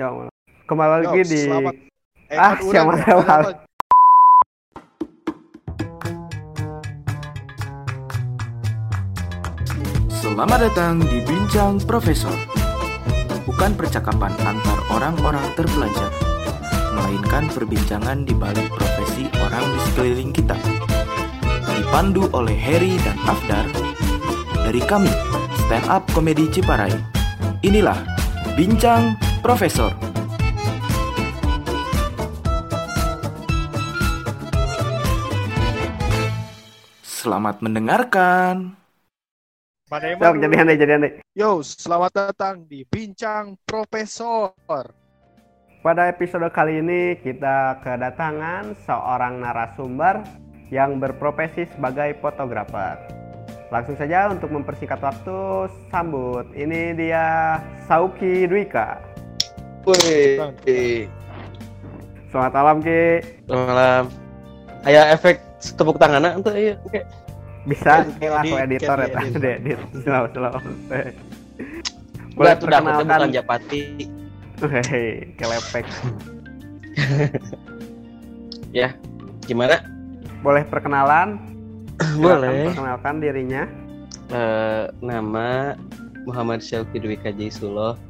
Ya Allah. Kembali lagi di selamat. Eh, Ah, siapa lewat? Selamat datang di Bincang Profesor. Bukan percakapan antar orang-orang terpelajar, melainkan perbincangan di balik profesi orang di sekeliling kita. Dipandu oleh Harry dan Afdar dari kami, Stand Up Komedi Ciparai. Inilah Bincang Profesor. Selamat mendengarkan. Mana baru? jadi andai, jadi andai. Yo, selamat datang di Bincang Profesor. Pada episode kali ini kita kedatangan seorang narasumber yang berprofesi sebagai fotografer. Langsung saja untuk mempersingkat waktu, sambut. Ini dia Sauki Dwika. Wih, Selamat malam Ki. malam. Aya efek tepuk tangan untuk iya. Bisa Ki lah aku editor ya di tadi edit. Slow slow. Boleh tuh dah bukan perkenalkan. Japati. Hehehe, kelepek. Gimana? Boleh perkenalan? Boleh. Perkenalkan dirinya. Eh, nama Muhammad Syauki Dwi Kajaisulo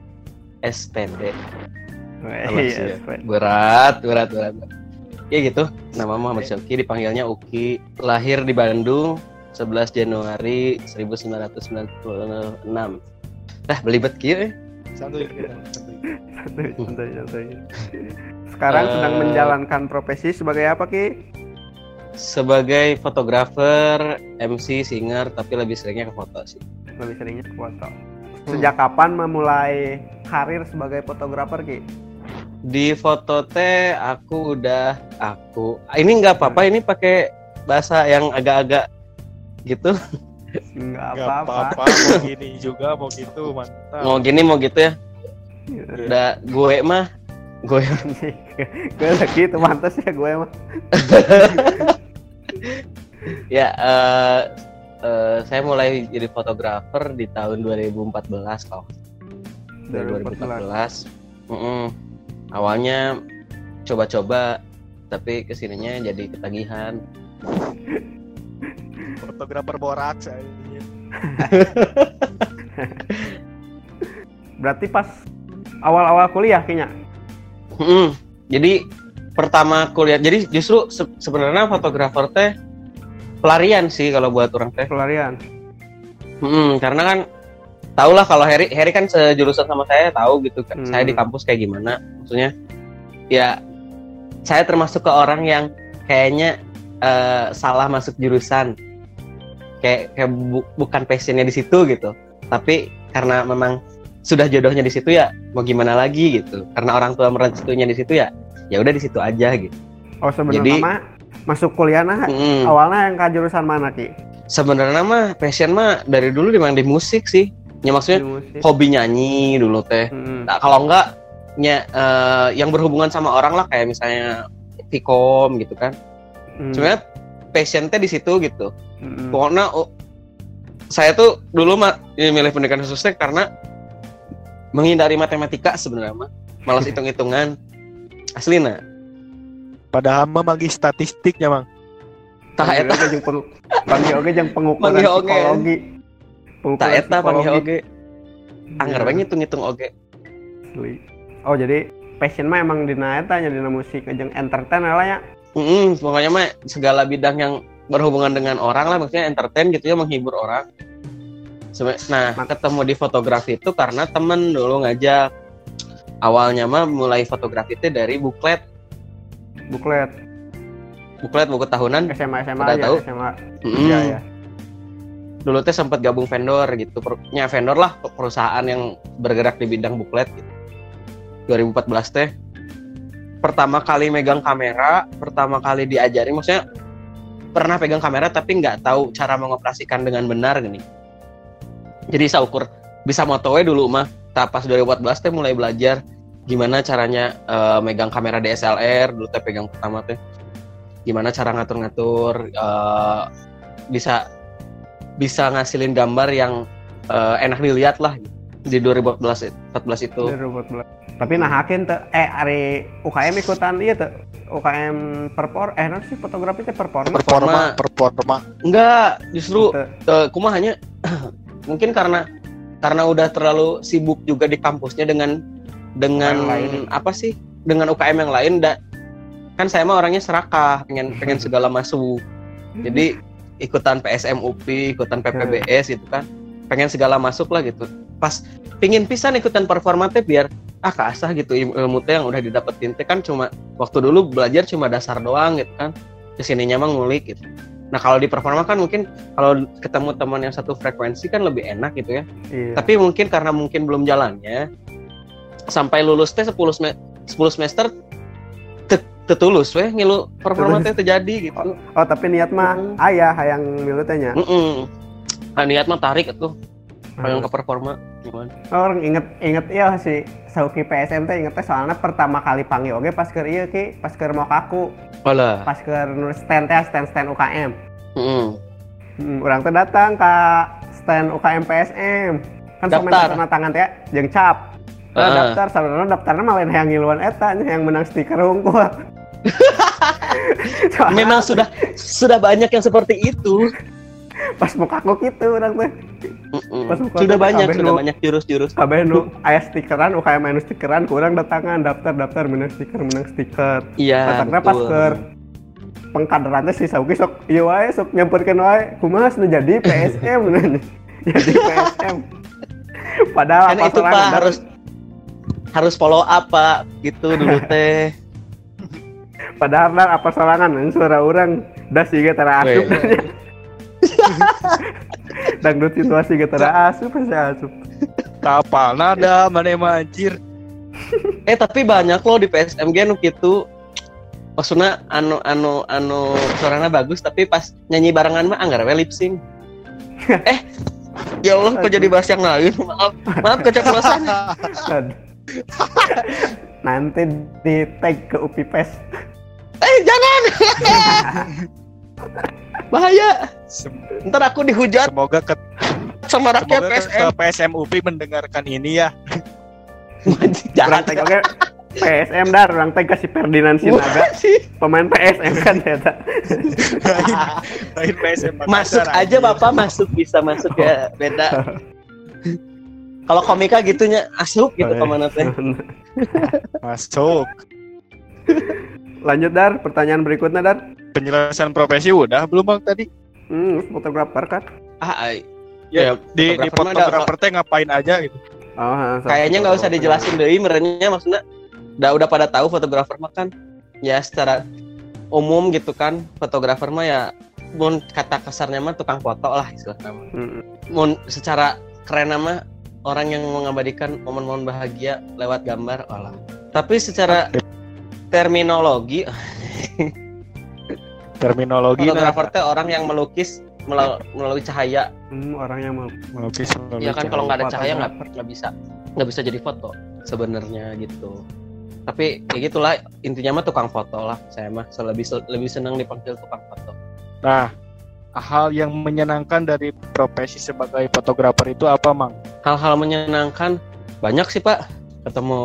SPD. Siap. SP. Berat, berat, berat. Ya gitu. Nama Muhammad Syauki dipanggilnya Uki. Lahir di Bandung 11 Januari 1996. Dah belibet kieu. eh. Santuy kita, santuy. Santuy, santuy. Sekarang Eh. sedang menjalankan profesi sebagai apa Ki? Sebagai fotografer, MC, singer, tapi lebih seringnya ke foto sih. Lebih seringnya ke foto. Hmm. Sejak kapan memulai karir sebagai fotografer Ki? Di foto teh aku udah aku ini nggak apa-apa ini pakai bahasa yang agak-agak gitu Enggak Gak apa-apa. apa-apa, mau gini juga, mau gitu, mantap. mau gini mau gitu ya udah gue mah gue gue lagi itu mantas ya gue mah. ya eh, eh, saya mulai jadi fotografer di tahun 2014 kalau dari 2014 Mm-mm. awalnya coba-coba tapi ke sininya jadi ketagihan Fotografer borak saya. Berarti pas awal-awal kuliah kayaknya. Mm-mm. Jadi pertama kuliah, jadi justru se- sebenarnya fotografer teh pelarian sih kalau buat orang teh. Pelarian. Mm-mm, karena kan tau lah kalau Harry, Harry kan sejurusan sama saya tahu gitu kan. Hmm. Saya di kampus kayak gimana, maksudnya ya saya termasuk ke orang yang kayaknya eh, salah masuk jurusan, kayak kayak bu- bukan passionnya di situ gitu. Tapi karena memang sudah jodohnya di situ ya mau gimana lagi gitu. Karena orang tua merestuinya di situ ya, ya udah di situ aja gitu. Oh sebenarnya masuk kuliah nah Mm-mm. awalnya yang ke jurusan mana Ki? Sebenarnya mah passion mah dari dulu memang di musik sih. Ya maksudnya musik. hobi nyanyi dulu teh. Mm-mm. Nah, kalau enggak nya, eh, yang berhubungan sama orang lah kayak misalnya Vkom gitu kan. Mm. Sebenarnya passion teh di situ gitu. Mm-mm. Pokoknya oh, saya tuh dulu mah ini milih pendidikan khusus teh karena menghindari matematika sebenarnya mah. Malas hitung-hitungan. Asli nah. Padahal mah magi statistiknya, Mang. Tah eta jeung peng- panggil oge jeung pengukuran oge. psikologi. Tah eta panggil psikologi. oge. Anggar Iya, bae ngitung-ngitung oge. Oh jadi passion mah emang dina eta nya dina musik jeung entertain lah ya. Mm, pokoknya mah segala bidang yang berhubungan dengan orang lah maksudnya entertain gitu ya menghibur orang. Nah, ketemu di fotografi itu karena temen dulu ngajak. Awalnya mah mulai fotografi itu dari buklet, Buklet buklet buku tahunan. SMA SMA Udah tahu? SMA. Mm. Iya ya. Dulu teh sempat gabung vendor gitu, nya vendor lah perusahaan yang bergerak di bidang buklet gitu. 2014 teh pertama kali megang kamera, pertama kali diajari maksudnya pernah pegang kamera tapi nggak tahu cara mengoperasikan dengan benar gini. Jadi saya ukur bisa motowe dulu mah. Tapi pas 2014 teh mulai belajar gimana caranya eh, megang kamera DSLR dulu teh pegang pertama teh. Gimana cara ngatur-ngatur eh, bisa bisa ngasilin gambar yang eh, enak dilihat lah di 2014 14 itu. Dari robot belah. tapi nah hakin tuh eh hari UKM ikutan iya tuh UKM perpor eh nanti sih fotografi teh performa Performa, performa. Enggak, justru Gitu. eh, kumah hanya mungkin karena karena udah terlalu sibuk juga di kampusnya dengan dengan UKM lain. apa sih? Dengan UKM yang lain dan kan saya mah orangnya serakah pengen pengen segala masuk jadi ikutan PSM UPI ikutan PPBS gitu kan. Pengen segala masuk lah gitu. Pas pingin pisan ikutan performa teh biar ah keasah gitu il- ilmu teh yang udah didapetin teh kan cuma waktu dulu belajar cuma dasar doang gitu kan. Ke sininya mah ngulik gitu. Nah kalau di performa kan mungkin kalau ketemu teman yang satu frekuensi kan lebih enak gitu ya. Iya. tapi mungkin karena mungkin belum jalannya sampai lulus teh 10 sem 10 semester te- tetulus weh ngilu performa teh terjadi gitu oh tapi niat mah Mm. ayah yang milu tehnya Mm-mm. Nah, niat mah tarik itu Hmm. kalau ke performa gimana Oh, orang inget inget iya si Sauki PSM teh inget teh soalnya pertama kali panggil oke pas ke iya ki pas ke mau kaku Olah. pas ke nulis stand teh stand stand UKM Mm-mm. hmm, orang tuh datang ke stand UKM PSM kan sama Daftar. tangan teh jeung cap Nah, Ah. daftar sebenarnya daftarnya malah yang ngiluan eta yang menang stiker unggul Memang sudah sudah banyak yang seperti itu. pas mau kaku gitu orang teh Mm-mm. Pas buka Sudah tuh banyak, sudah nu- banyak jurus-jurus. kabeh nu aya stikeran UKM anu stikeran kurang datangan daftar daftar menang stiker menang stiker Iya, Katanya pas ke pengkaderan teh si Sauki sok iya wae sok nyamperkeun wae kumaha nu jadi PSM jadi PSM padahal apa itu Pak harus harus follow up Pak, gitu dulu teh. padahal lah apa sorangan Ini suara orang dah sih ge tara asup dangdut situasi ge tara asup saya asup Kapal nada mana mah anjir. Eh tapi banyak loh di PSMG nu gitu. Maksudnya anu anu anu suaranya bagus tapi pas nyanyi barengan mah anggar we lip sync. eh ya Allah kok jadi bahas yang lain maaf maaf keceplosan. nanti di tag ke UPI PES. Eh jangan! Bahaya! Sem- ntar aku dihujat. Semoga ke, sama rakyat semoga PSM ke PSM UPI mendengarkan ini ya. jangan. Tag oke PSM dar. Orang tag kasih Ferdinand Sinaga. pemain PSM kan ternyata Lain, lain PSM masuk aja. Bapak. Masuk bisa masuk ya beda kalau komika gitunya asup gitu ke mana teh Masuk. lanjut dar pertanyaan berikutnya dar Penjelasan profesi udah belum bang tadi? hmm, fotografer kan ah. Ya, Ya, di di fotografer teh ngapain aja gitu. oh, kayaknya nggak usah dijelasin deh merenya maksudnya udah udah pada tahu fotografer mah kan ya secara umum gitu kan fotografer mah ya mun kata kasarnya mah tukang foto lah istilahnya. Hmm. mun secara keren mah orang yang mengabadikan momen-momen bahagia lewat gambar. Olah tapi secara terminologi Terminologi nah, fotografer teh orang yang melukis melalui, melalui cahaya. Hmm, orang yang melukis melalui ya kan cahaya. kalau nggak ada cahaya. nggak nggak bisa nggak bisa jadi foto sebenarnya gitu. Tapi ya gitulah intinya mah tukang foto lah saya mah so, lebih lebih senang dipanggil tukang foto. Nah, hal yang menyenangkan dari profesi sebagai fotografer itu apa, Mang? Hal-hal menyenangkan. Banyak sih pak ketemu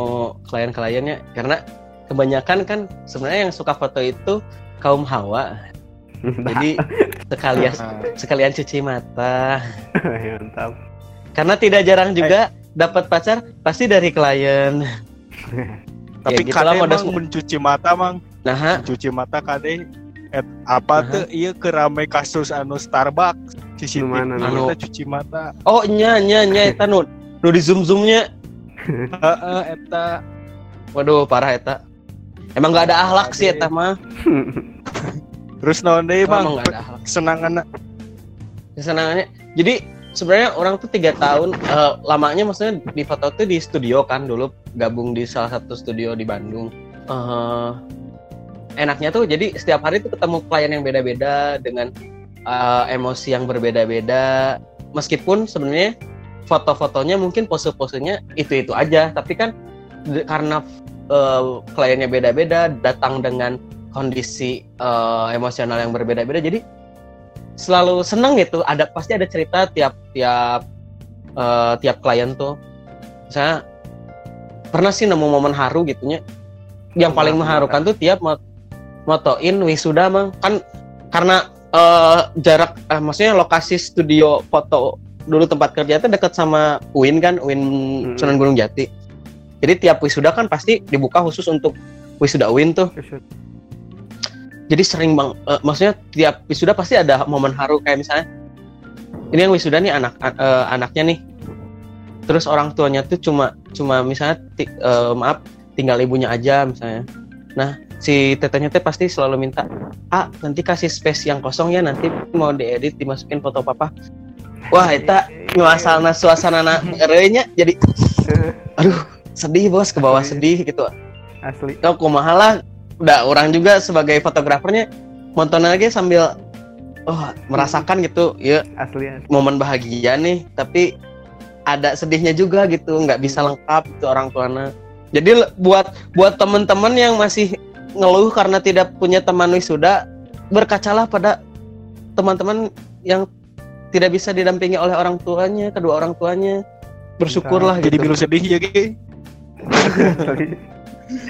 klien-kliennya. Karena kebanyakan kan sebenarnya yang suka foto itu kaum hawa. Jadi sekalian Nah, sekalian cuci mata. Mantap. Karena tidak jarang juga dapat pacar pasti dari klien. Tapi Ya, gitulah kade mencuci mata, Mang. nah Mencuci mata kade et, apa Aha. tuh? Iya kerame kasus anu Starbucks CCTV Mana, anu? kita cuci mata. Oh nya nya nya eta nu nu di zoom zoomnya heeh eta. Waduh parah eta. Emang nggak ada akhlak sih eta mah. Terus naon deui emang Mang nggak ada akhlak. Kesenangan kesenangannya. Jadi sebenarnya orang tuh tiga tahun eh, lamanya maksudnya di foto tuh di studio kan dulu gabung di salah satu studio di Bandung. Eh, enaknya tuh jadi setiap hari tuh ketemu klien yang beda-beda dengan eh, emosi yang berbeda-beda. Meskipun sebenarnya foto-fotonya mungkin pose-posenya itu-itu aja. Tapi kan karena eh, kliennya beda-beda datang dengan kondisi eh, emosional yang berbeda-beda jadi selalu seneng gitu. Ada pasti ada cerita tiap tiap eh, tiap klien tuh. Misalnya pernah sih nemu momen haru gitunya? Yang paling mengharukan tuh tiap mot motoin wisuda mang. Kan karena eh, jarak eh, maksudnya lokasi studio foto dulu tempat kerja itu dekat sama UIN kan UIN Mm-mm. Sunan Gunung Jati. Jadi tiap wisuda kan pasti dibuka khusus untuk wisuda UIN tuh. Jadi sering bang eh, maksudnya tiap wisuda pasti ada momen haru kayak misalnya ini yang wisuda nih anak an- eh, anaknya nih. Terus orang tuanya tuh cuma cuma misalnya eh, maaf tinggal ibunya aja misalnya. Nah si tetenya teh pasti selalu minta ah nanti kasih space yang kosong ya nanti mau diedit dimasukin foto papa. Wah eta nuasalna suasana na ereunya jadi aduh sedih bos ke bawah sedih gitu. Asli. Oh kumaha lah udah orang juga sebagai fotografernya nonton lagi sambil oh merasakan gitu ya asli asli. momen bahagia nih tapi ada sedihnya juga gitu nggak bisa lengkap itu orang tuanya jadi buat buat teman-teman yang masih ngeluh karena tidak punya teman wisuda berkacalah pada teman-teman yang tidak bisa didampingi oleh orang tuanya kedua orang tuanya bersyukurlah Jadi gitu. milu sedih ya Ki.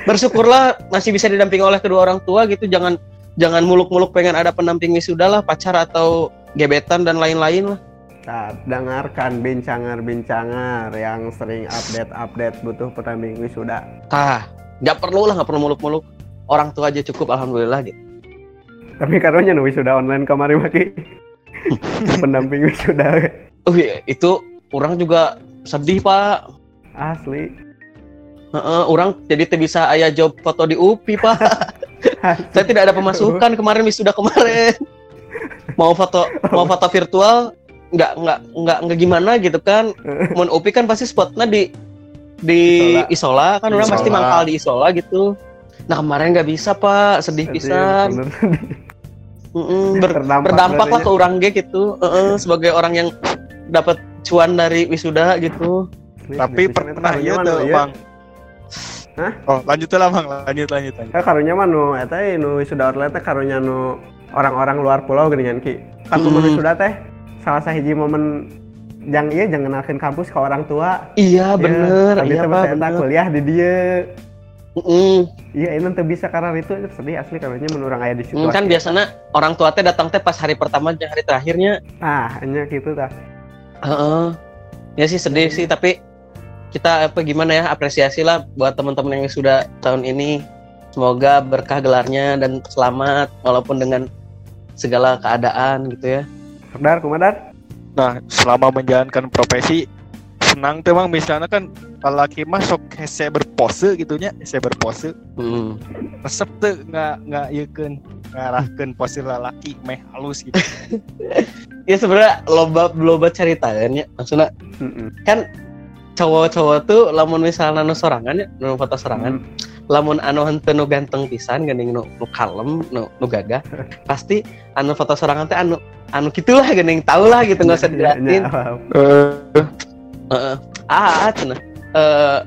Bersyukurlah masih bisa didampingi oleh kedua orang tua gitu jangan jangan muluk-muluk pengen ada pendamping wisuda lah pacar atau gebetan dan lain-lain lah Nah, dengarkan bincangar-bincangar yang sering update-update butuh pendamping wisuda. tah nggak perlu lah nggak perlu muluk-muluk orang tua aja cukup alhamdulillah gitu. Tapi karunya nu wisuda online kemarin maki. pendamping wisuda. oh iya, itu orang juga sedih pak. Asli. Heeh, orang jadi teu bisa ayah job foto di UPI pak. Saya tidak ada pemasukan kemarin wisuda kemarin. Mau foto mau foto virtual nggak nggak nggak nggak gimana gitu kan. Mau UPI kan pasti spotnya di di isola, kan orang pasti Isola. mangkal di isola gitu nah kemarin nggak bisa pak sedih pisan Bener. Mm-mm, ber- Terdampak berdampak lah ke berarti orang ge gitu Heeh, sebagai orang yang dapat cuan dari wisuda gitu Tapi pernah iya mah tuh ieu. Bang. Hah? Oh, lanjut lah Bang, lanjut lanjut lanjut. Eh karunya mah nu eta ieu nu wisuda online teh karunya nu orang-orang luar pulau ki. Kan Mm. momen wisuda teh salah sahiji momen yang iya jangan kenalkeun kampus ke orang tua. iya bener Tapi iya bener kuliah di dieu. Mm-mm. Iya, ini teu bisa karena itu sedih asli karunya mun urang aya di situ. Hmm, kan biasanya orang tua teh datang teh pas hari pertama dan hari terakhirnya Nah, hanya gitu tah. Heeh. ya sih sedih sih tapi kita apa gimana ya apresiasi lah buat teman-teman yang sudah tahun ini semoga berkah gelarnya dan selamat walaupun dengan segala keadaan gitu ya Dar, kumadar? Nah, selama menjalankan profesi senang tuh Bang misalnya kan laki mah sok hese berpose gitunya, hese berpose. Hmm. Resep tuh nggak nggak ieukeun ngarahkeun pose lalaki meh halus gitu. ya sebenarnya loba loba cerita kan ya maksudnya Heeh. kan cowok-cowok tuh lamun misalnya nu sorangan ya nu foto sorangan lamun anu henteu nu ganteng pisan geuning nu, nu kalem nu, nu gagah pasti anu foto sorangan teh anu anu gitulah geuning tau lah gitu nggak usah dijelasin Heeh. ah cenah eh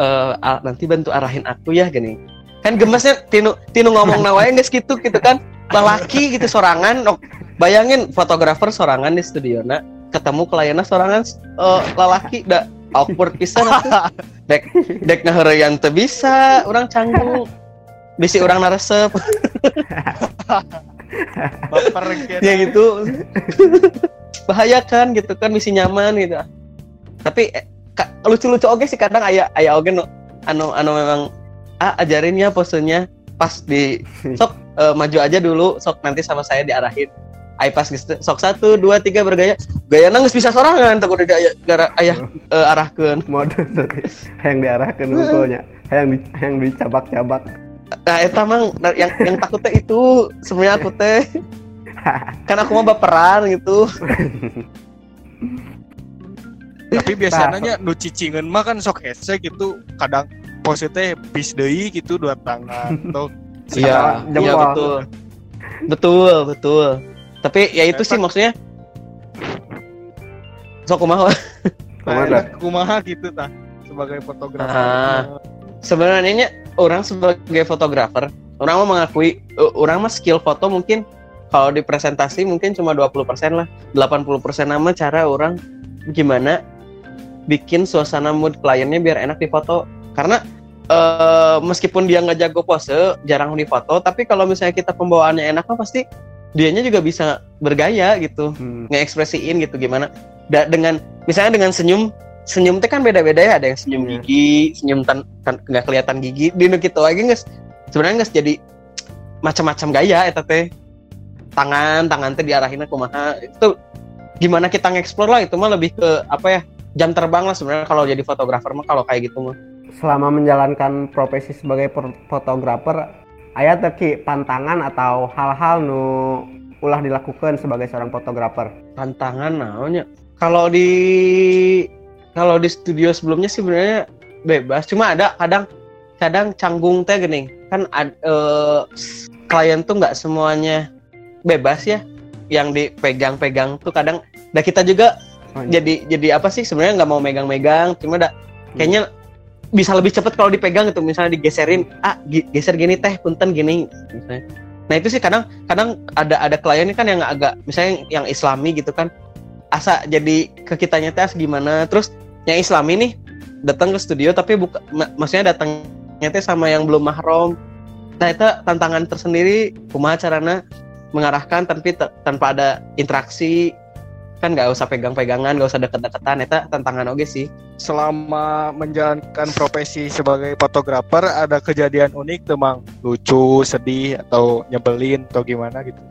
eh, ah, nanti bantu arahin aku ya gini. Kan gemesnya tinu tinu ngomong nawae geus gitu gitu kan. Lelaki gitu sorangan. Nok bayangin fotografer sorangan di studio na ketemu kliennya sorangan eh, lelaki. Da awkward pisan atuh. dek dek ngaheureuyan teu bisa. Orang canggung. Bisi orang naresep. Baper gitu. ya gitu. Bahaya kan gitu kan misi nyaman gitu tapi eh, lucu-lucu oke sih kadang ayah ayah oke no anu anu memang ah ajarin ya posenya pas di sok eh, maju aja dulu sok nanti sama saya diarahin ay pas gitu sok satu dua tiga bergaya gaya nangis bisa sorangan takut udah ayah gara ayah eh, arahkeun Mode yang diarahkan unggulnya. Yang di yang dicabak-cabak. nah eta mang nah, yang yang takutnya itu sebenarnya aku teh kan aku mah baperan gitu Tapi biasanya nu cicingeun mah kan sok hese gitu kadang pose teh bis deui gitu dua tangan atau Iya, iya betul. Betul, betul. Tapi ya itu sih maksudnya sok kumaha Kumaha, kumaha gitu tah sebagai fotografer. Ah. sebenarnya orang sebagai fotografer, orang mau mengakui uh, orang mah skill foto mungkin kalau di presentasi mungkin cuma 20% lah. 80% nama cara orang gimana bikin suasana mood kliennya biar enak difoto. karena eh, meskipun dia nggak jago pose jarang difoto tapi kalau misalnya kita pembawaannya enak kan pasti dianya juga bisa bergaya gitu Hmm. ngekspresiin gitu gimana Da- dengan misalnya dengan senyum senyum teh kan beda-beda ya ada yang senyum Iya. gigi senyum tan nggak kelihatan gigi di gitu aja guys sebenarnya nggak jadi macam-macam gaya eta teh tangan tangan teh diarahin kumaha itu gimana kita ngeksplor lah itu mah lebih ke apa ya jam terbang lah sebenarnya kalau jadi fotografer mah kalau kayak gitu mah. Selama menjalankan profesi sebagai fotografer, aya teu Ki pantangan atau hal-hal nu ulah dilakukan sebagai seorang fotografer. tantangan naonnya? Kalau di kalau di studio sebelumnya sih sebenarnya bebas cuma ada kadang kadang canggung teh gini. Kan ad- eh, klien tuh nggak semuanya bebas ya. Yang dipegang-pegang tuh kadang dan kita juga Jadi jadi apa sih? Sebenarnya nggak mau megang-megang cuma da, kayaknya bisa lebih cepet kalau dipegang gitu. Misalnya digeserin ah geser gini teh punten gini misalnya. Nah itu sih kadang kadang ada ada klien kan yang agak misalnya yang islami gitu kan. Asa jadi ke kitanya teh gimana? Terus yang islami nih datang ke studio tapi buka ma- maksudnya datangnya teh sama yang belum mahram. Nah itu tantangan tersendiri. Kumaha carana mengarahkan tapi tanpa ada interaksi kan nggak usah pegang-pegangan nggak usah deket-deketan. Itu tantangan oke sih. Selama menjalankan profesi sebagai fotografer ada kejadian unik tuh mang. Lucu sedih atau nyebelin atau gimana gitu.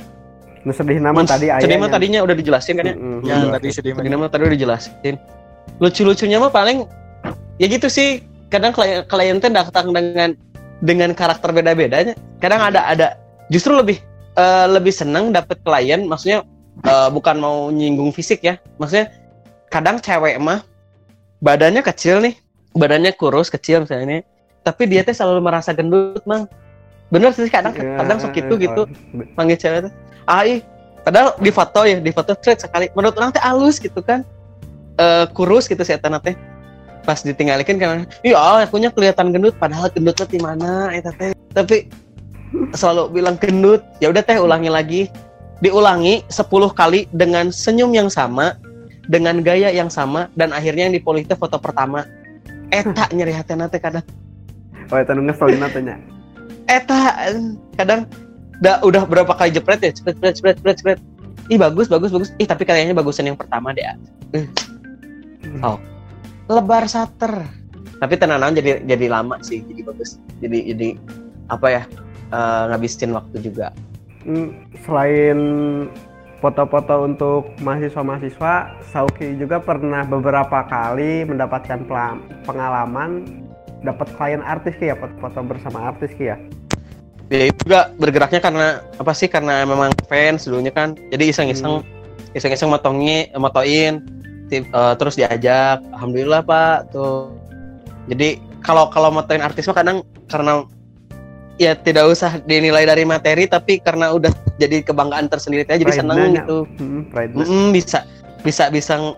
Nu sedih nama tadi aya. Sedih mah tadinya udah dijelasin kan ya? Mm-mm. yang Udah. tadi sedih Sedih mah. tadi udah dijelasin. Lucu-lucunya mah paling ya gitu sih. Kadang klien klien teh datang dengan dengan karakter beda-bedanya. Kadang ada ada. Justru lebih eh, lebih seneng dapet klien maksudnya eh, bukan mau nyinggung fisik ya. Maksudnya kadang cewek mah badannya kecil nih. Badannya kurus kecil misalnya tapi dia teh selalu merasa gendut mang. Bener sih kadang Ya, kadang sok gitu gitu. oh, panggil cewek tuh ah ih. Padahal di foto ya di foto thread sekali. Menurut orang teh halus gitu kan. Eh kurus gitu si Etana teh pas ditinggalikan kan iya akunya kelihatan gendut padahal gendutnya di mana eta teh tapi selalu bilang gendut ya udah teh ulangi lagi diulangi 10 kali dengan senyum yang sama dengan gaya yang sama dan akhirnya yang dipilih teh foto pertama. Eta nyeri hatena teh kadang. Oh, eta ngeselin tanya. eta kadang udah udah berapa kali jepret ya? Jepret jepret jepret jepret jepret. Ih bagus bagus bagus. Ih tapi kayaknya bagusan yang pertama deh Eh. oh. Lebar sater. Tapi tenanan jadi jadi lama sih jadi bagus. Jadi jadi apa ya eh, ngabisin waktu juga. Hmm, Selain foto-foto untuk mahasiswa-mahasiswa, Sauki juga pernah beberapa kali mendapatkan pengalaman dapat klien artis ya, foto-foto bersama artis ya. ya itu juga bergeraknya karena apa sih karena memang fans dulunya kan jadi iseng-iseng iseng-iseng motongi motoin eh, terus diajak alhamdulillah pak tuh jadi kalau kalau motoin artis mah kadang karena ya tidak usah dinilai dari materi tapi karena udah jadi kebanggaan tersendiri aja jadi seneng gitu. Hmm. Mm, bisa bisa bisa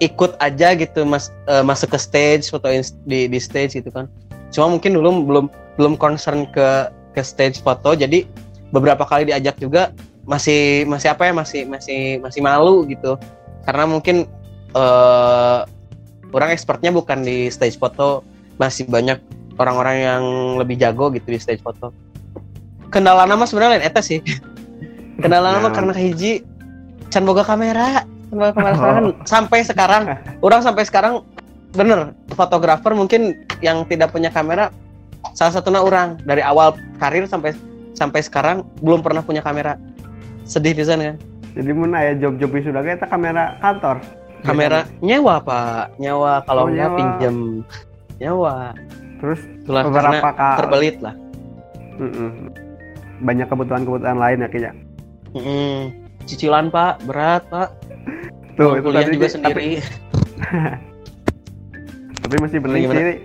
ikut aja gitu mas eh, masuk ke stage fotoin di di stage gitu kan. Cuma mungkin dulu belum belum concern ke ke stage foto jadi beberapa kali diajak juga masih masih apa ya masih masih masih malu gitu. Karena mungkin eh orang expertnya bukan di stage foto masih banyak orang-orang yang lebih jago gitu di stage foto. Kendala nama sebenarnya lain eta sih. Kendala nama Nah. karena hiji can boga kamera. Can boga kamera. Oh. sekarang sampai sekarang orang sampai sekarang bener fotografer mungkin yang tidak punya kamera salah satunya orang. Dari awal karir sampai sampai sekarang belum pernah punya kamera. Sedih pisan kan? Jadi mun aya job-job wisuda ge eta kamera kantor. kamera nyewa pak. Nyewa kalau Oh, nyewa. pinjem nyewa Terus itulah beberapa kali terbelit lah Mm-mm. banyak kebutuhan-kebutuhan lain ya Ki ya. Mm-mm. cicilan pak berat pak Tuh, Mau itu kuliah tadi juga sendiri Tapi, tapi masih mending Gimana? sih.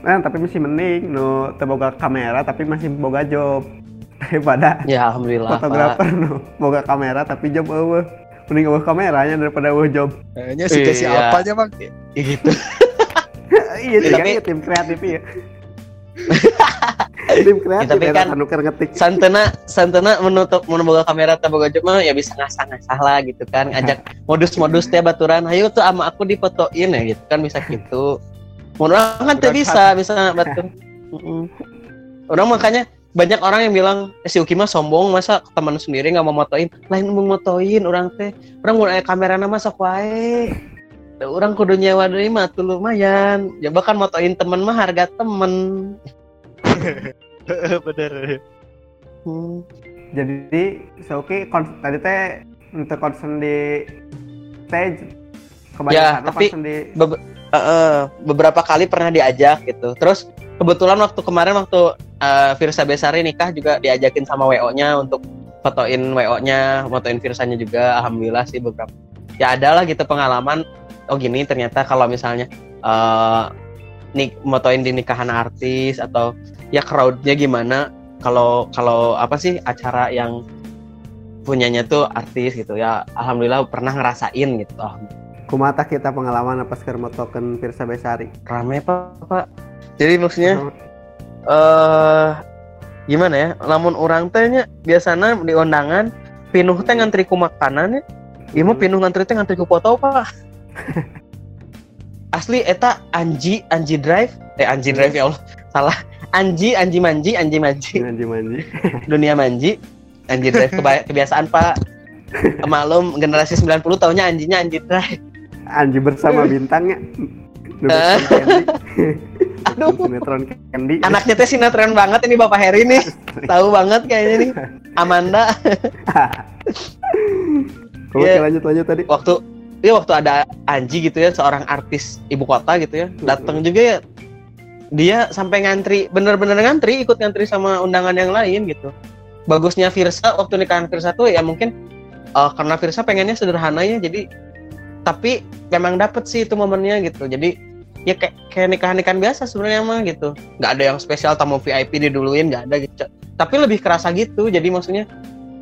Nah, tapi masih mending nu teu boga kamera tapi masih boga job. Daripada ya alhamdulillah fotografer nu boga kamera tapi job eueuh. Mending eueuh kameranya daripada eueuh job. kayaknya sih kasih Iya. apa aja bang gitu iya, Ya, tiga tapi- iya, tim kreatif ya. tim kreatif tapi ya, kan- anu keur ngetik. santena santena menutup menutup kamera job mah ya bisa ngasah-ngasah lah gitu kan ngajak modus-modus teh baturan ayo tuh ama aku difotoin ya gitu kan bisa gitu orang kan tidak bisa bisa. Mm-mm. Orang makanya banyak orang yang bilang eh, si Uki mah sombong masa teman sendiri nggak mau motoin lain mau motoin orang teh orang mau kamera nama sok wae orang kudu nyewa deui mah tuh lumayan ya bahkan motoin temen mah harga temen bener hmm. Jadi Soki tadi teh untuk concern di stage kebanyakan Ya, tapi- concern di Eh, eh, beberapa kali pernah diajak gitu terus kebetulan waktu kemarin waktu eh, Virsa Besari nikah juga diajakin sama WO-nya untuk fotoin WO-nya, fotoin Virsanya juga. Alhamdulillah sih beberapa. Ya ada lah gitu pengalaman. Oh gini ternyata kalau misalnya eh nik motoin di nikahan artis atau ya crowdnya gimana kalau kalau apa sih acara yang punyanya tuh artis gitu ya alhamdulillah pernah ngerasain gitu. Oh, kumata kita pengalaman apa sekarang motokeun Pirsa Besari. rame pak pak? Jadi maksudnya eh gimana ya lamun orang teh nya biasanya di undangan pinuh teh ngantri ku makanan ya. Ieu mah pinuh ngantri teh ngantri ku foto pak asli eta Anji Anji Drive. Eh Anji Drive ya Allah. Salah. Anji Anji Manji Anji Manji. Manji manji. dunia Manji. Anji Drive keba- kebiasaan pak. Malum generasi 90 taunya Anjinya Anji Drive. Anji bersama bintangnya. Eh. Aduh. Sinetron Candy. anaknya teh sinetron banget ini Bapak Heri nih. Tahu banget kayaknya nih. Amanda. Oke Iya. lanjut lanjut tadi. waktu ya waktu ada Anji gitu ya seorang artis ibu kota gitu ya datang juga ya dia sampai ngantri bener-bener ngantri ikut ngantri sama undangan yang lain gitu. Bagusnya Virsa waktu nikahan Virsa tuh ya mungkin eh, karena Virsa pengennya sederhana ya jadi tapi memang dapet sih itu momennya gitu. Jadi ya kayak kayak nikahan nikahan biasa sebenarnya mah gitu. Nggak ada yang spesial tamu VIP diduluin nggak ada gitu. Tapi lebih kerasa gitu jadi maksudnya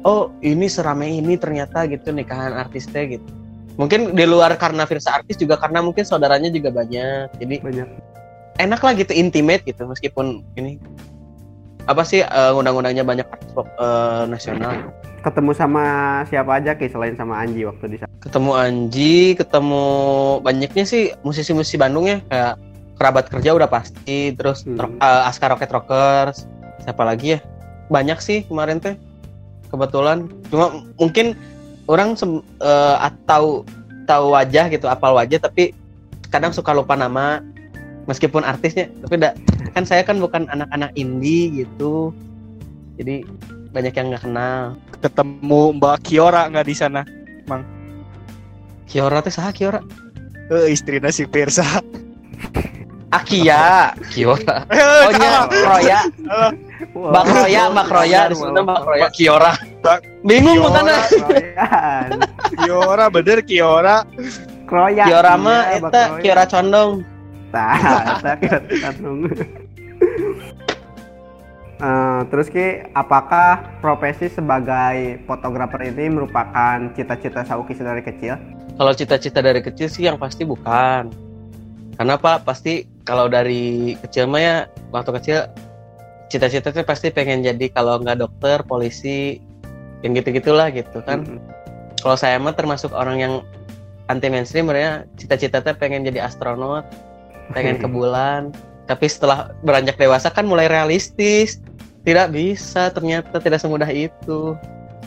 oh ini seramai ini ternyata gitu nikahan artisnya gitu mungkin di luar karena Virsa artis juga karena mungkin saudaranya juga banyak jadi Banyak. enak lah gitu intimate gitu meskipun ini apa sih eh, undang-undangnya banyak artis pop, eh, nasional Ketemu sama siapa aja Ki selain sama Anji waktu di sana. ketemu Anji ketemu banyaknya sih musisi-musisi Bandung ya kayak kerabat kerja udah pasti terus Hmm. Ro- eh, Aska Rocket Rockers siapa lagi ya banyak sih kemarin teh kebetulan cuma mungkin orang sem- eh, atau tahu wajah gitu apal wajah tapi kadang suka lupa nama meskipun artisnya tapi da- kan saya kan bukan anak-anak indie gitu jadi banyak yang nggak kenal. Ketemu Mbak Kiora nggak di sana Kiora teh saha Kiora? Eh istrinya si Pirsa. Akia Kiora. Eh Oh nya Roya Mbak Roya Mbak Roya disebutnya Mbak Roya Kiora bingung makanya Royan. Kiora bener Kiora Kroya. Kiora mah Iya, Mbak eta. Kiora condong Tah, eta Kiora Condong. Eh, terus Ki, apakah profesi sebagai fotografer ini merupakan cita-cita Sauki dari kecil? kalau cita-cita dari kecil sih yang pasti bukan karena Pak pasti kalau dari kecil mah ya waktu kecil cita-cita tuh pasti pengen jadi kalau nggak dokter polisi yang gitu-gitulah gitu kan. Mm-mm. kalau saya mah termasuk orang yang anti mainstream sebenarnya cita-cita teh pengen jadi astronot pengen ke bulan. Tapi setelah beranjak dewasa kan mulai realistis. Tidak bisa ternyata tidak semudah itu.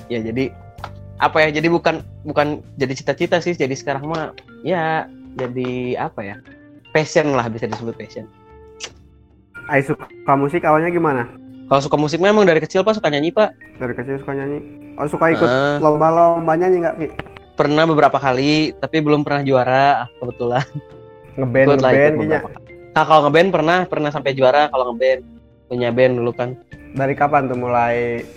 Ya jadi apa ya jadi bukan bukan jadi cita-cita sih. Jadi sekarang mah ya jadi apa ya passion lah bisa disebut passion. Ai suka musik awalnya gimana? Kalau suka musik memang dari kecil pak suka nyanyi pak Dari kecil suka nyanyi. Oh suka ikut Eh. lomba-lomba nyanyi nggak Ki? pernah beberapa kali tapi belum pernah juara kebetulan Ngeband ngeband kali. Nah, kalau ngeband pernah, pernah sampai juara kalau ngeband. Punya band dulu kan. Dari kapan tuh mulai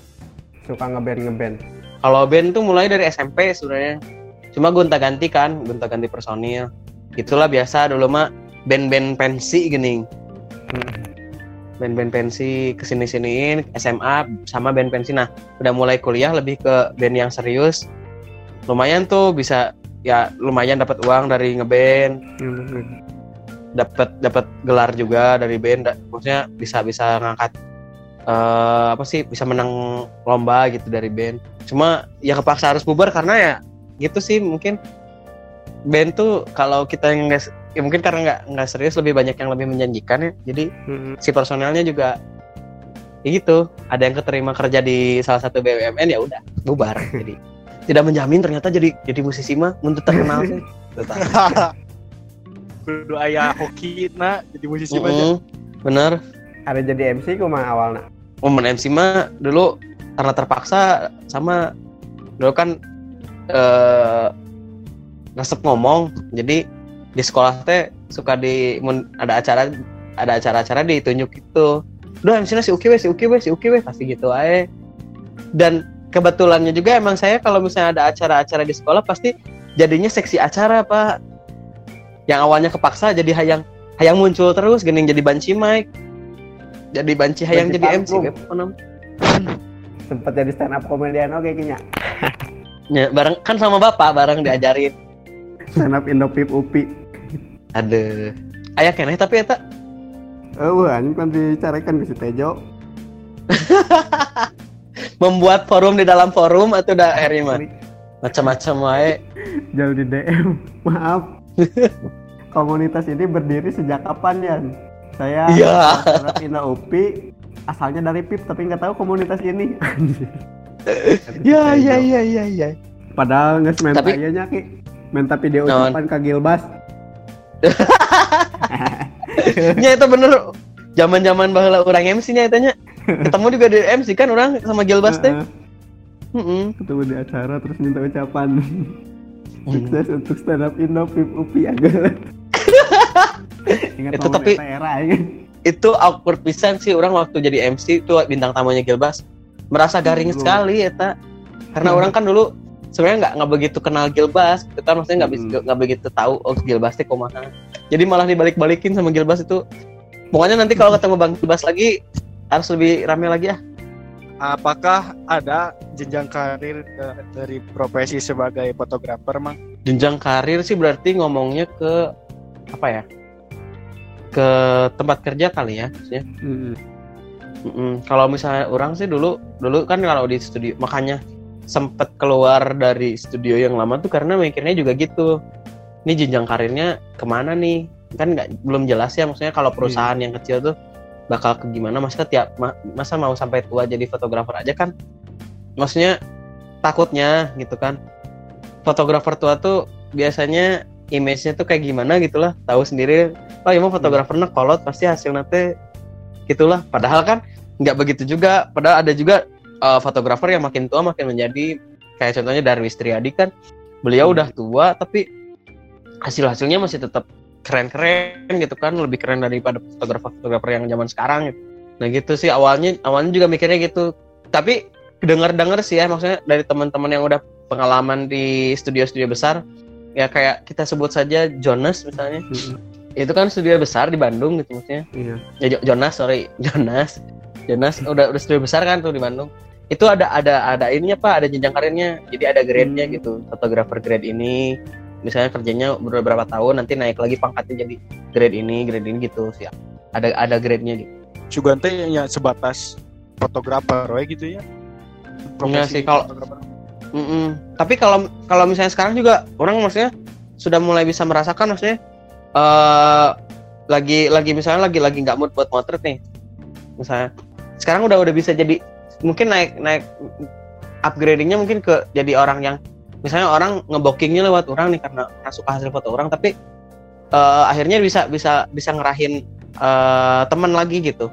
suka ngeband ngeband? Kalau band tuh mulai dari SMP sebenarnya. Cuma gonta-ganti kan, gonta-ganti personil. Itulah biasa dulu mah band-band pensi gini. Hmm. Band-band pensi ke sini-siniin, SMA sama band pensi. Nah, udah mulai kuliah lebih ke band yang serius. Lumayan tuh bisa ya lumayan dapat uang dari ngeband. dapat dapat gelar juga dari band maksudnya bisa bisa ngangkat eh, apa sih bisa menang lomba gitu dari band cuma ya kepaksa harus bubar karena ya gitu sih mungkin band tuh kalau kita yang nggak ya mungkin karena nggak nggak serius lebih banyak yang lebih menjanjikan ya. Jadi Mm-mm. si personelnya juga ya gitu. Ada yang keterima kerja di salah satu BUMN ya udah bubar. Jadi tidak menjamin ternyata jadi jadi musisi mah untuk terkenal sih. Kudu aya hoki na jadi musisi mah Mm-mm. bener ada jadi MC kumaha awalnya momen MC mah dulu karena terpaksa sama dulu kan eh resep ngomong. Jadi di sekolah teh suka di ada acara ada acara-acara ditunjuk gitu. Udah MC-nya si Uki we si Uki we si Uki we pasti gitu aja dan kebetulannya juga emang saya kalau misalnya ada acara-acara di sekolah pasti jadinya seksi acara pak. Yang awalnya kepaksa jadi hayang hayang muncul terus gening jadi banci mic. Jadi banci hayang Banci jadi MC panggung. gitu, apa nam- sempet jadi stand up komedian oke kayaknya Ya, bareng kan sama bapak bareng diajarin. stand up Indo Pip Upi Ada ayah keneh tapi eta oh anjing kan dicarikan ke si Tejo. Membuat forum di dalam forum atau udah mah? Macam-macam wae. jauh di DM maaf. Komunitas ini berdiri sejak kapan ya saya up Indo Upi asalnya dari Pip tapi nggak tahu komunitas ini. Ya ya ya ya ya. padahal nggak semen Tapi- ayahnya ki. Minta video ucapan ke Gilbas Nya itu bener zaman-zaman baheula orang MC nya etanya. Ketemu juga di MC kan orang sama Gilbas teh. Ketemu di acara terus minta ucapan sukses untuk stand up Indo Pip Upi agak Ingat Itu tapi- era ya. Itu awkward pisan sih orang waktu jadi MC itu bintang tamunya Gilbas. Merasa garing sekali eta. Karena orang kan dulu sebenarnya nggak nggak begitu kenal Gilbas, kita maksudnya nggak Hmm. bisa nggak begitu tahu oh Gilbas teh kumaha. Jadi malah dibalik-balikin sama Gilbas itu. Pokoknya nanti kalau ketemu Bang Gilbas lagi harus lebih rame lagi ya. apakah ada jenjang karir eh, dari profesi sebagai fotografer mang Jenjang karir sih berarti ngomongnya ke apa ya? Ke tempat kerja kali ya, maksudnya. Mm-mm. Mm-mm. Kalau misalnya orang sih dulu dulu kan kalau di studio makanya sempet keluar dari studio yang lama tuh karena mikirnya juga gitu. Ini jenjang karirnya ke mana nih? Kan nggak belum jelas ya maksudnya kalau perusahaan yang kecil tuh bakal ke gimana? Masa tiap ma- masa mau sampai tua jadi fotografer aja kan? Maksudnya takutnya gitu kan. Fotografer tua tuh biasanya image-nya tuh kayak gimana gitulah tahu sendiri oh ya mau fotografernya kolot pasti hasilnya teh gitulah. Padahal kan nggak begitu juga. Padahal ada juga uh, fotografer yang makin tua makin menjadi kayak contohnya Darwis Triadi kan beliau Hmm. udah tua tapi hasil hasilnya masih tetap keren-keren gitu kan lebih keren daripada fotografer-fotografer yang zaman sekarang gitu. nah gitu sih awalnya awalnya juga mikirnya gitu tapi dengar-dengar sih ya maksudnya dari teman-teman yang udah pengalaman di studio-studio besar ya kayak kita sebut saja Jonas misalnya Mm-mm. itu kan studio besar di Bandung gitu maksudnya Iya. ya Jo- Jonas sorry Jonas Jonas udah udah studio besar kan tuh di Bandung. Itu ada ada ada ininya pak ada jenjang karirnya. Jadi ada grade-nya Hmm. gitu. Fotografer grade ini misalnya kerjanya beberapa tahun nanti naik lagi pangkatnya jadi grade ini grade ini gitu sih ada ada grade-nya gitu. Cugan teh ya sebatas fotografer we gitu ya? Enggak sih, kalau- fotografer. Mm-mm. Tapi kalau kalau misalnya sekarang juga orang maksudnya sudah mulai bisa merasakan maksudnya eh lagi lagi misalnya lagi lagi nggak mood buat motret nih. Misalnya sekarang udah udah bisa jadi mungkin naik naik upgradingnya mungkin ke jadi orang yang misalnya orang ngebookingnya lewat orang nih karena, suka hasil foto orang tapi eh, akhirnya bisa bisa bisa ngerahin eh, teman lagi gitu.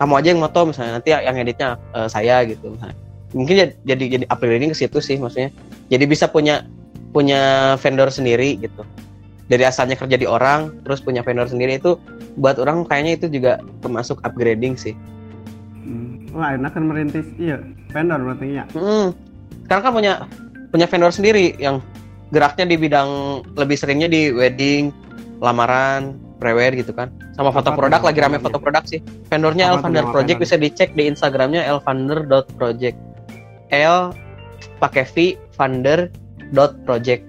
Kamu aja yang moto misalnya nanti yang editnya eh, saya gitu misalnya. Mungkin jadi jadi, jadi upgrading ke situ sih maksudnya. Jadi bisa punya punya vendor sendiri gitu. Dari asalnya kerja di orang terus punya vendor sendiri itu buat orang kayaknya itu juga termasuk upgrading sih Wah, enak kan merintis. Iya vendor berarti ya. Hmm. sekarang kan punya punya vendor sendiri yang geraknya di bidang lebih seringnya di wedding lamaran prewed gitu kan. Sama foto Apa produk lagi rame foto produk sih. Vendornya Elvander Project bisa dicek di instagramnya elvander.project L pakai V Vander dot project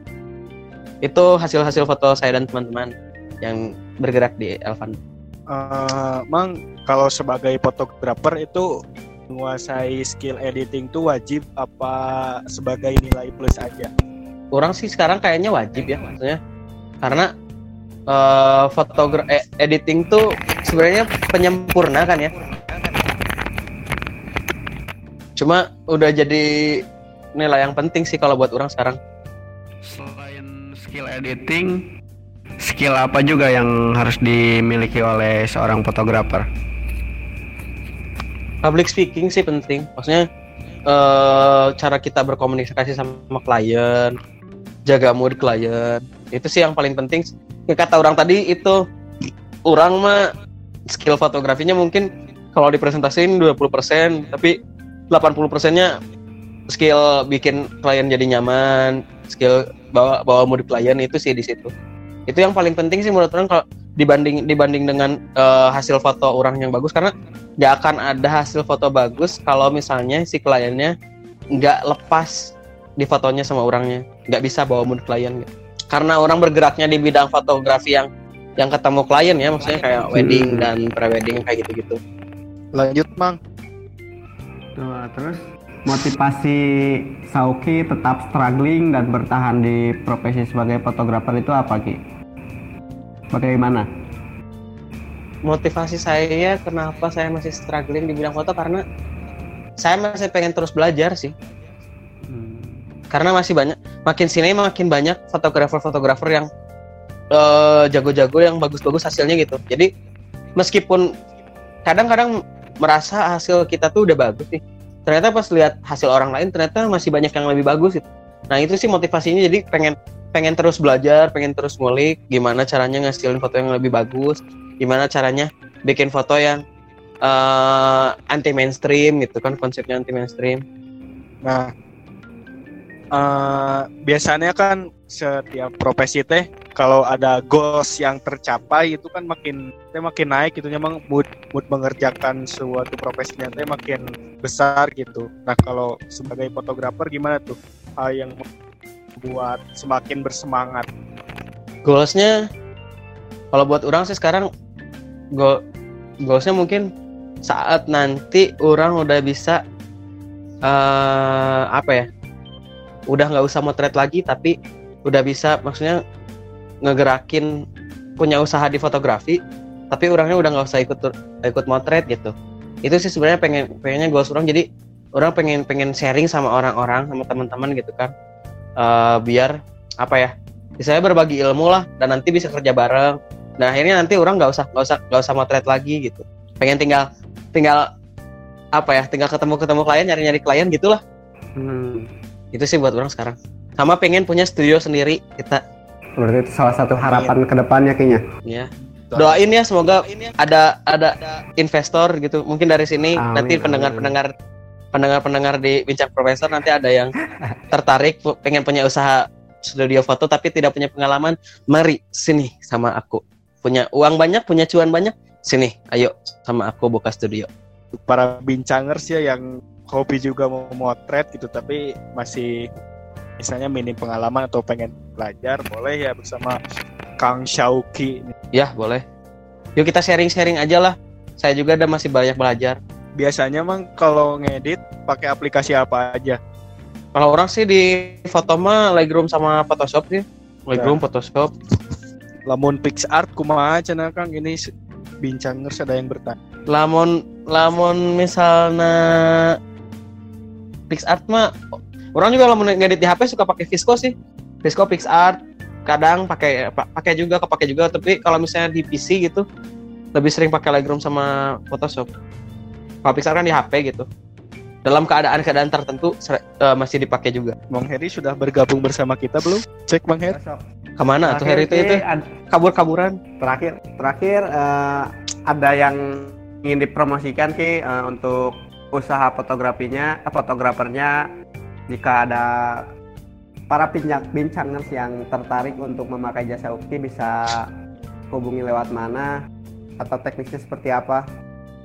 itu hasil-hasil foto saya dan teman-teman yang bergerak di Elvander Eh, mang kalau sebagai fotografer itu menguasai skill editing tuh wajib apa sebagai nilai plus aja? Orang sih sekarang kayaknya wajib ya maksudnya. Karena uh, fotogra eh, editing tuh sebenarnya penyempurna kan ya. Cuma udah jadi nilai yang penting sih kalau buat orang sekarang. Selain skill editing, skill apa juga yang harus dimiliki oleh seorang fotografer? public speaking sih penting. Maksudnya eh, cara kita berkomunikasi sama klien jaga mood klien. Itu sih yang paling penting. Ya, kata orang tadi itu orang mah skill fotografinya mungkin kalau dipresentasiin 20% tapi 80% nya skill bikin klien jadi nyaman skill bawa bawa mood klien itu sih di situ itu yang paling penting sih menurut orang kalau dibanding dibanding dengan eh, hasil foto orang yang bagus karena nggak akan ada hasil foto bagus kalau misalnya si kliennya nggak lepas di fotonya sama orangnya nggak bisa bawa mood klien gitu. karena orang bergeraknya di bidang fotografi yang yang ketemu klien ya maksudnya kayak wedding dan prewedding kayak gitu-gitu Lanjut, Mang. Tuh, terus motivasi Sauki tetap struggling dan bertahan di profesi sebagai fotografer itu apa Ki? Bagaimana? motivasi saya kenapa saya masih struggling di bidang foto karena saya masih pengen terus belajar sih. Karena masih banyak makin sini makin banyak fotografer-fotografer yang eh, jago-jago yang bagus-bagus hasilnya gitu. Jadi meskipun kadang-kadang merasa hasil kita tuh udah bagus nih ternyata pas lihat hasil orang lain ternyata masih banyak yang lebih bagus gitu. Nah itu sih motivasinya jadi pengen pengen terus belajar pengen terus ngulik gimana caranya ngasilin foto yang lebih bagus gimana caranya bikin foto yang eh, anti mainstream gitu kan konsepnya anti mainstream Nah, eh, biasanya kan setiap profesi teh kalau ada goals yang tercapai itu kan makin teh makin naik gitu memang mood mood mengerjakan suatu profesinya teh makin besar gitu. Nah, kalau sebagai fotografer gimana tuh hal yang membuat semakin bersemangat? goalsnya kalau buat orang sih sekarang goal goalsnya mungkin saat nanti orang udah bisa eh apa ya udah nggak usah motret lagi tapi udah bisa maksudnya ngegerakin punya usaha di fotografi tapi orangnya udah nggak usah ikut ikut motret gitu itu sih sebenarnya pengen pengennya goals orang jadi orang pengen pengen sharing sama orang-orang sama teman-teman gitu kan Eh biar apa ya saya berbagi ilmu lah dan nanti bisa kerja bareng. Dan akhirnya nanti orang nggak usah nggak usah nggak usah motret lagi gitu. Pengen tinggal tinggal apa ya tinggal ketemu ketemu klien nyari nyari klien gitulah. Hmm, itu sih buat orang sekarang. Sama pengen punya studio sendiri kita. Berarti itu salah satu harapan ke depannya kayaknya. ya doain ya semoga ada ada investor gitu. Mungkin dari sini Amin, nanti pendengar pendengar pendengar pendengar di bincang profesor nanti ada yang tertarik pengen punya usaha studio foto tapi tidak punya pengalaman mari sini sama aku. Punya uang banyak punya cuan banyak sini ayo sama aku buka studio. Para bincangers ya yang hobi juga mau motret gitu tapi masih misalnya minim pengalaman atau pengen belajar boleh ya bersama Kang Syauki. Ya boleh. Yuk kita sharing sharing aja lah. Saya juga ada masih banyak belajar biasanya mang kalau ngedit pakai aplikasi apa aja Kalau orang sih di foto mah Lightroom sama Photoshop sih. Lightroom, Photoshop. lamun PixArt kumaha cenah Kang ini se- bincangers ada yang bertanya Lamun lamun misalnya PixArt mah orang juga lamun ngedit di HP suka pakai Visco sih. Visco PixArt kadang pakai pa- pakai juga kepake juga tapi kalau misalnya di PC gitu lebih sering pakai Lightroom sama Photoshop. Kalau PixArt kan di HP gitu. Dalam keadaan-keadaan tertentu ser- eh, masih dipakai juga. Bang Heri sudah bergabung bersama kita belum cek Bang Heri Ke mana tuh Terakhir, Heri itu itu kabur-kaburan? terakhir terakhir eh, ada yang ingin dipromosikan ki eh, untuk usaha fotografinya eh, fotografernya jika ada para bincang bincangers yang tertarik untuk memakai jasa Ukti bisa hubungi lewat mana atau teknisnya seperti apa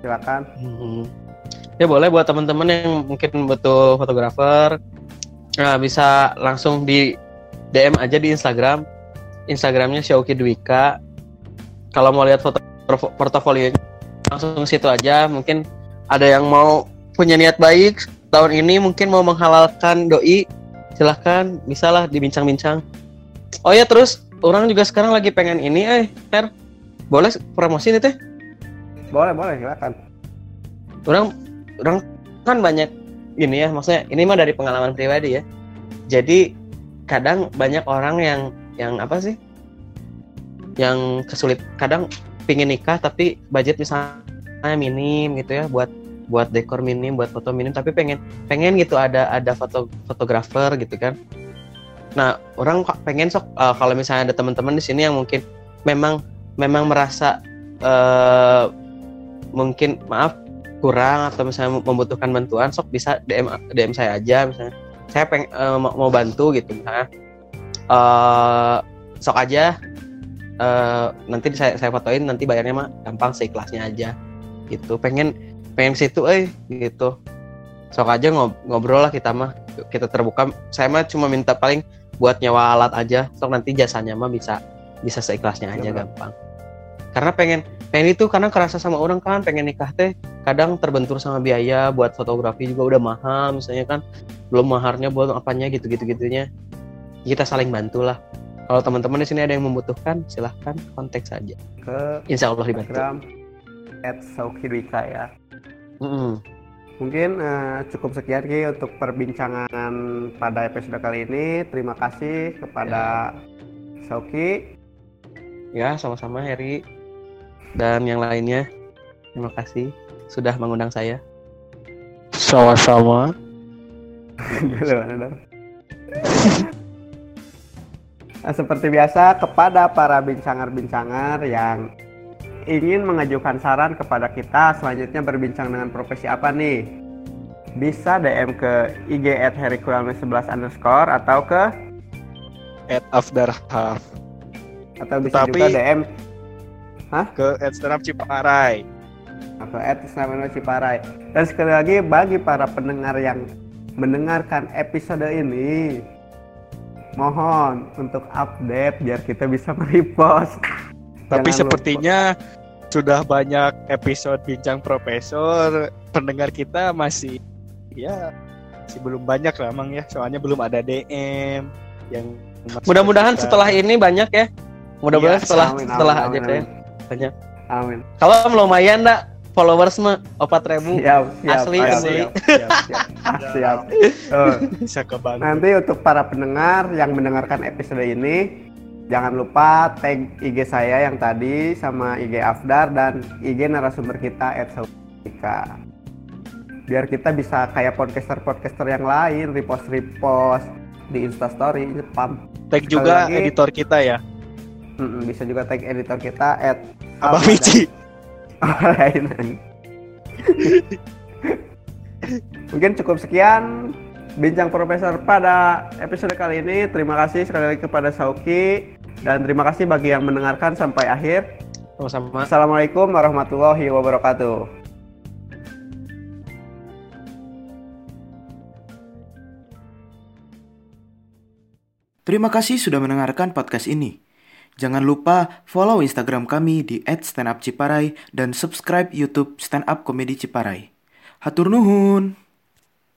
silakan Hmm. Ya boleh buat teman-teman yang mungkin butuh fotografer nah, bisa langsung di DM aja di Instagram. Instagramnya Xiaoki Dwika. Kalau mau lihat foto portofolionya langsung situ aja. Mungkin ada yang mau punya niat baik tahun ini mungkin mau menghalalkan doi silahkan bisalah dibincang-bincang. Oh ya terus orang juga sekarang lagi pengen ini eh Ter boleh promosi nih teh Boleh, boleh, silakan. orang orang kan banyak ini ya maksudnya ini mah dari pengalaman pribadi ya. Jadi kadang banyak orang yang yang apa sih? Yang kesulit kadang pingin nikah tapi budget misalnya minim gitu ya buat buat dekor minim buat foto minim tapi pengen pengen gitu ada ada foto fotografer gitu kan. Nah orang pengen sok eh, kalau misalnya ada teman-teman di sini yang mungkin memang memang merasa eh, mungkin maaf kurang atau misalnya membutuhkan bantuan sok bisa DM DM saya aja misalnya. Saya peng eh, mau, mau bantu gitu misalnya. Eh sok aja. Eh nanti saya saya fotoin nanti bayarnya mah gampang seikhlasnya aja. Gitu. Pengen pengen situ eh gitu. Sok aja ngob ngobrol lah kita mah. Kita terbuka. Saya mah cuma minta paling buat nyawa alat aja. Sok nanti jasanya mah bisa bisa seikhlasnya aja Iya, gampang karena pengen pengen itu karena kerasa sama orang kan pengen nikah teh kadang terbentur sama biaya buat fotografi juga udah mahal misalnya kan belum maharnya buat apanya gitu gitu gitunya kita saling bantu lah kalau teman-teman di sini ada yang membutuhkan silahkan kontak saja Ke insya Allah dibantu Instagram at Saukidwika ya. Mm-mm. Mungkin eh, cukup sekian Ki untuk perbincangan pada episode kali ini. Terima kasih kepada Sauki. ya sama-sama Heri dan yang lainnya terima kasih sudah mengundang saya. Sama-sama. Nah, seperti biasa kepada para bincangar-bincangar yang ingin mengajukan saran kepada kita selanjutnya berbincang dengan profesi apa nih? Bisa DM ke IG at herikuralme11 underscore atau ke? At Afdar Half atau bisa Tetapi- juga DM ke at Stand Up Ciparai. atau at Isnamen Ciparai. Dan sekali lagi bagi para pendengar yang mendengarkan episode ini mohon untuk update biar kita bisa merepost. Tapi Jangan sepertinya sudah banyak episode bincang profesor pendengar kita masih ya masih belum banyak lah emang ya soalnya belum ada DM yang mudah-mudahan ke setelah ini banyak ya mudah-mudahan Iya, setelah Amin, setelah amin, aja deh amin. Banyak Amin. kalau lumayan dak followers mah empat ribu Siap, siap, Asli, siap, asli. siap, siap, siap. Ah, siap. Oh, bisa kebantu Nanti untuk para pendengar yang mendengarkan episode ini, jangan lupa tag IG saya yang tadi sama IG Afdar dan IG narasumber kita @saudika. Biar kita bisa kayak podcaster-podcaster yang lain, repost-repost di Instastory, spam. tag sekali juga lagi. editor kita ya Mm-mm, bisa juga tag editor kita at dan- lain. Mungkin cukup sekian bincang profesor pada episode kali ini. Terima kasih sekali lagi kepada Sauki dan terima kasih bagi yang mendengarkan sampai akhir. sama-sama Assalamualaikum warahmatullahi wabarakatuh. Terima kasih sudah mendengarkan podcast ini. Jangan lupa follow Instagram kami di @standupciparai dan subscribe YouTube Stand Up Comedy Ciparai. Hatur nuhun.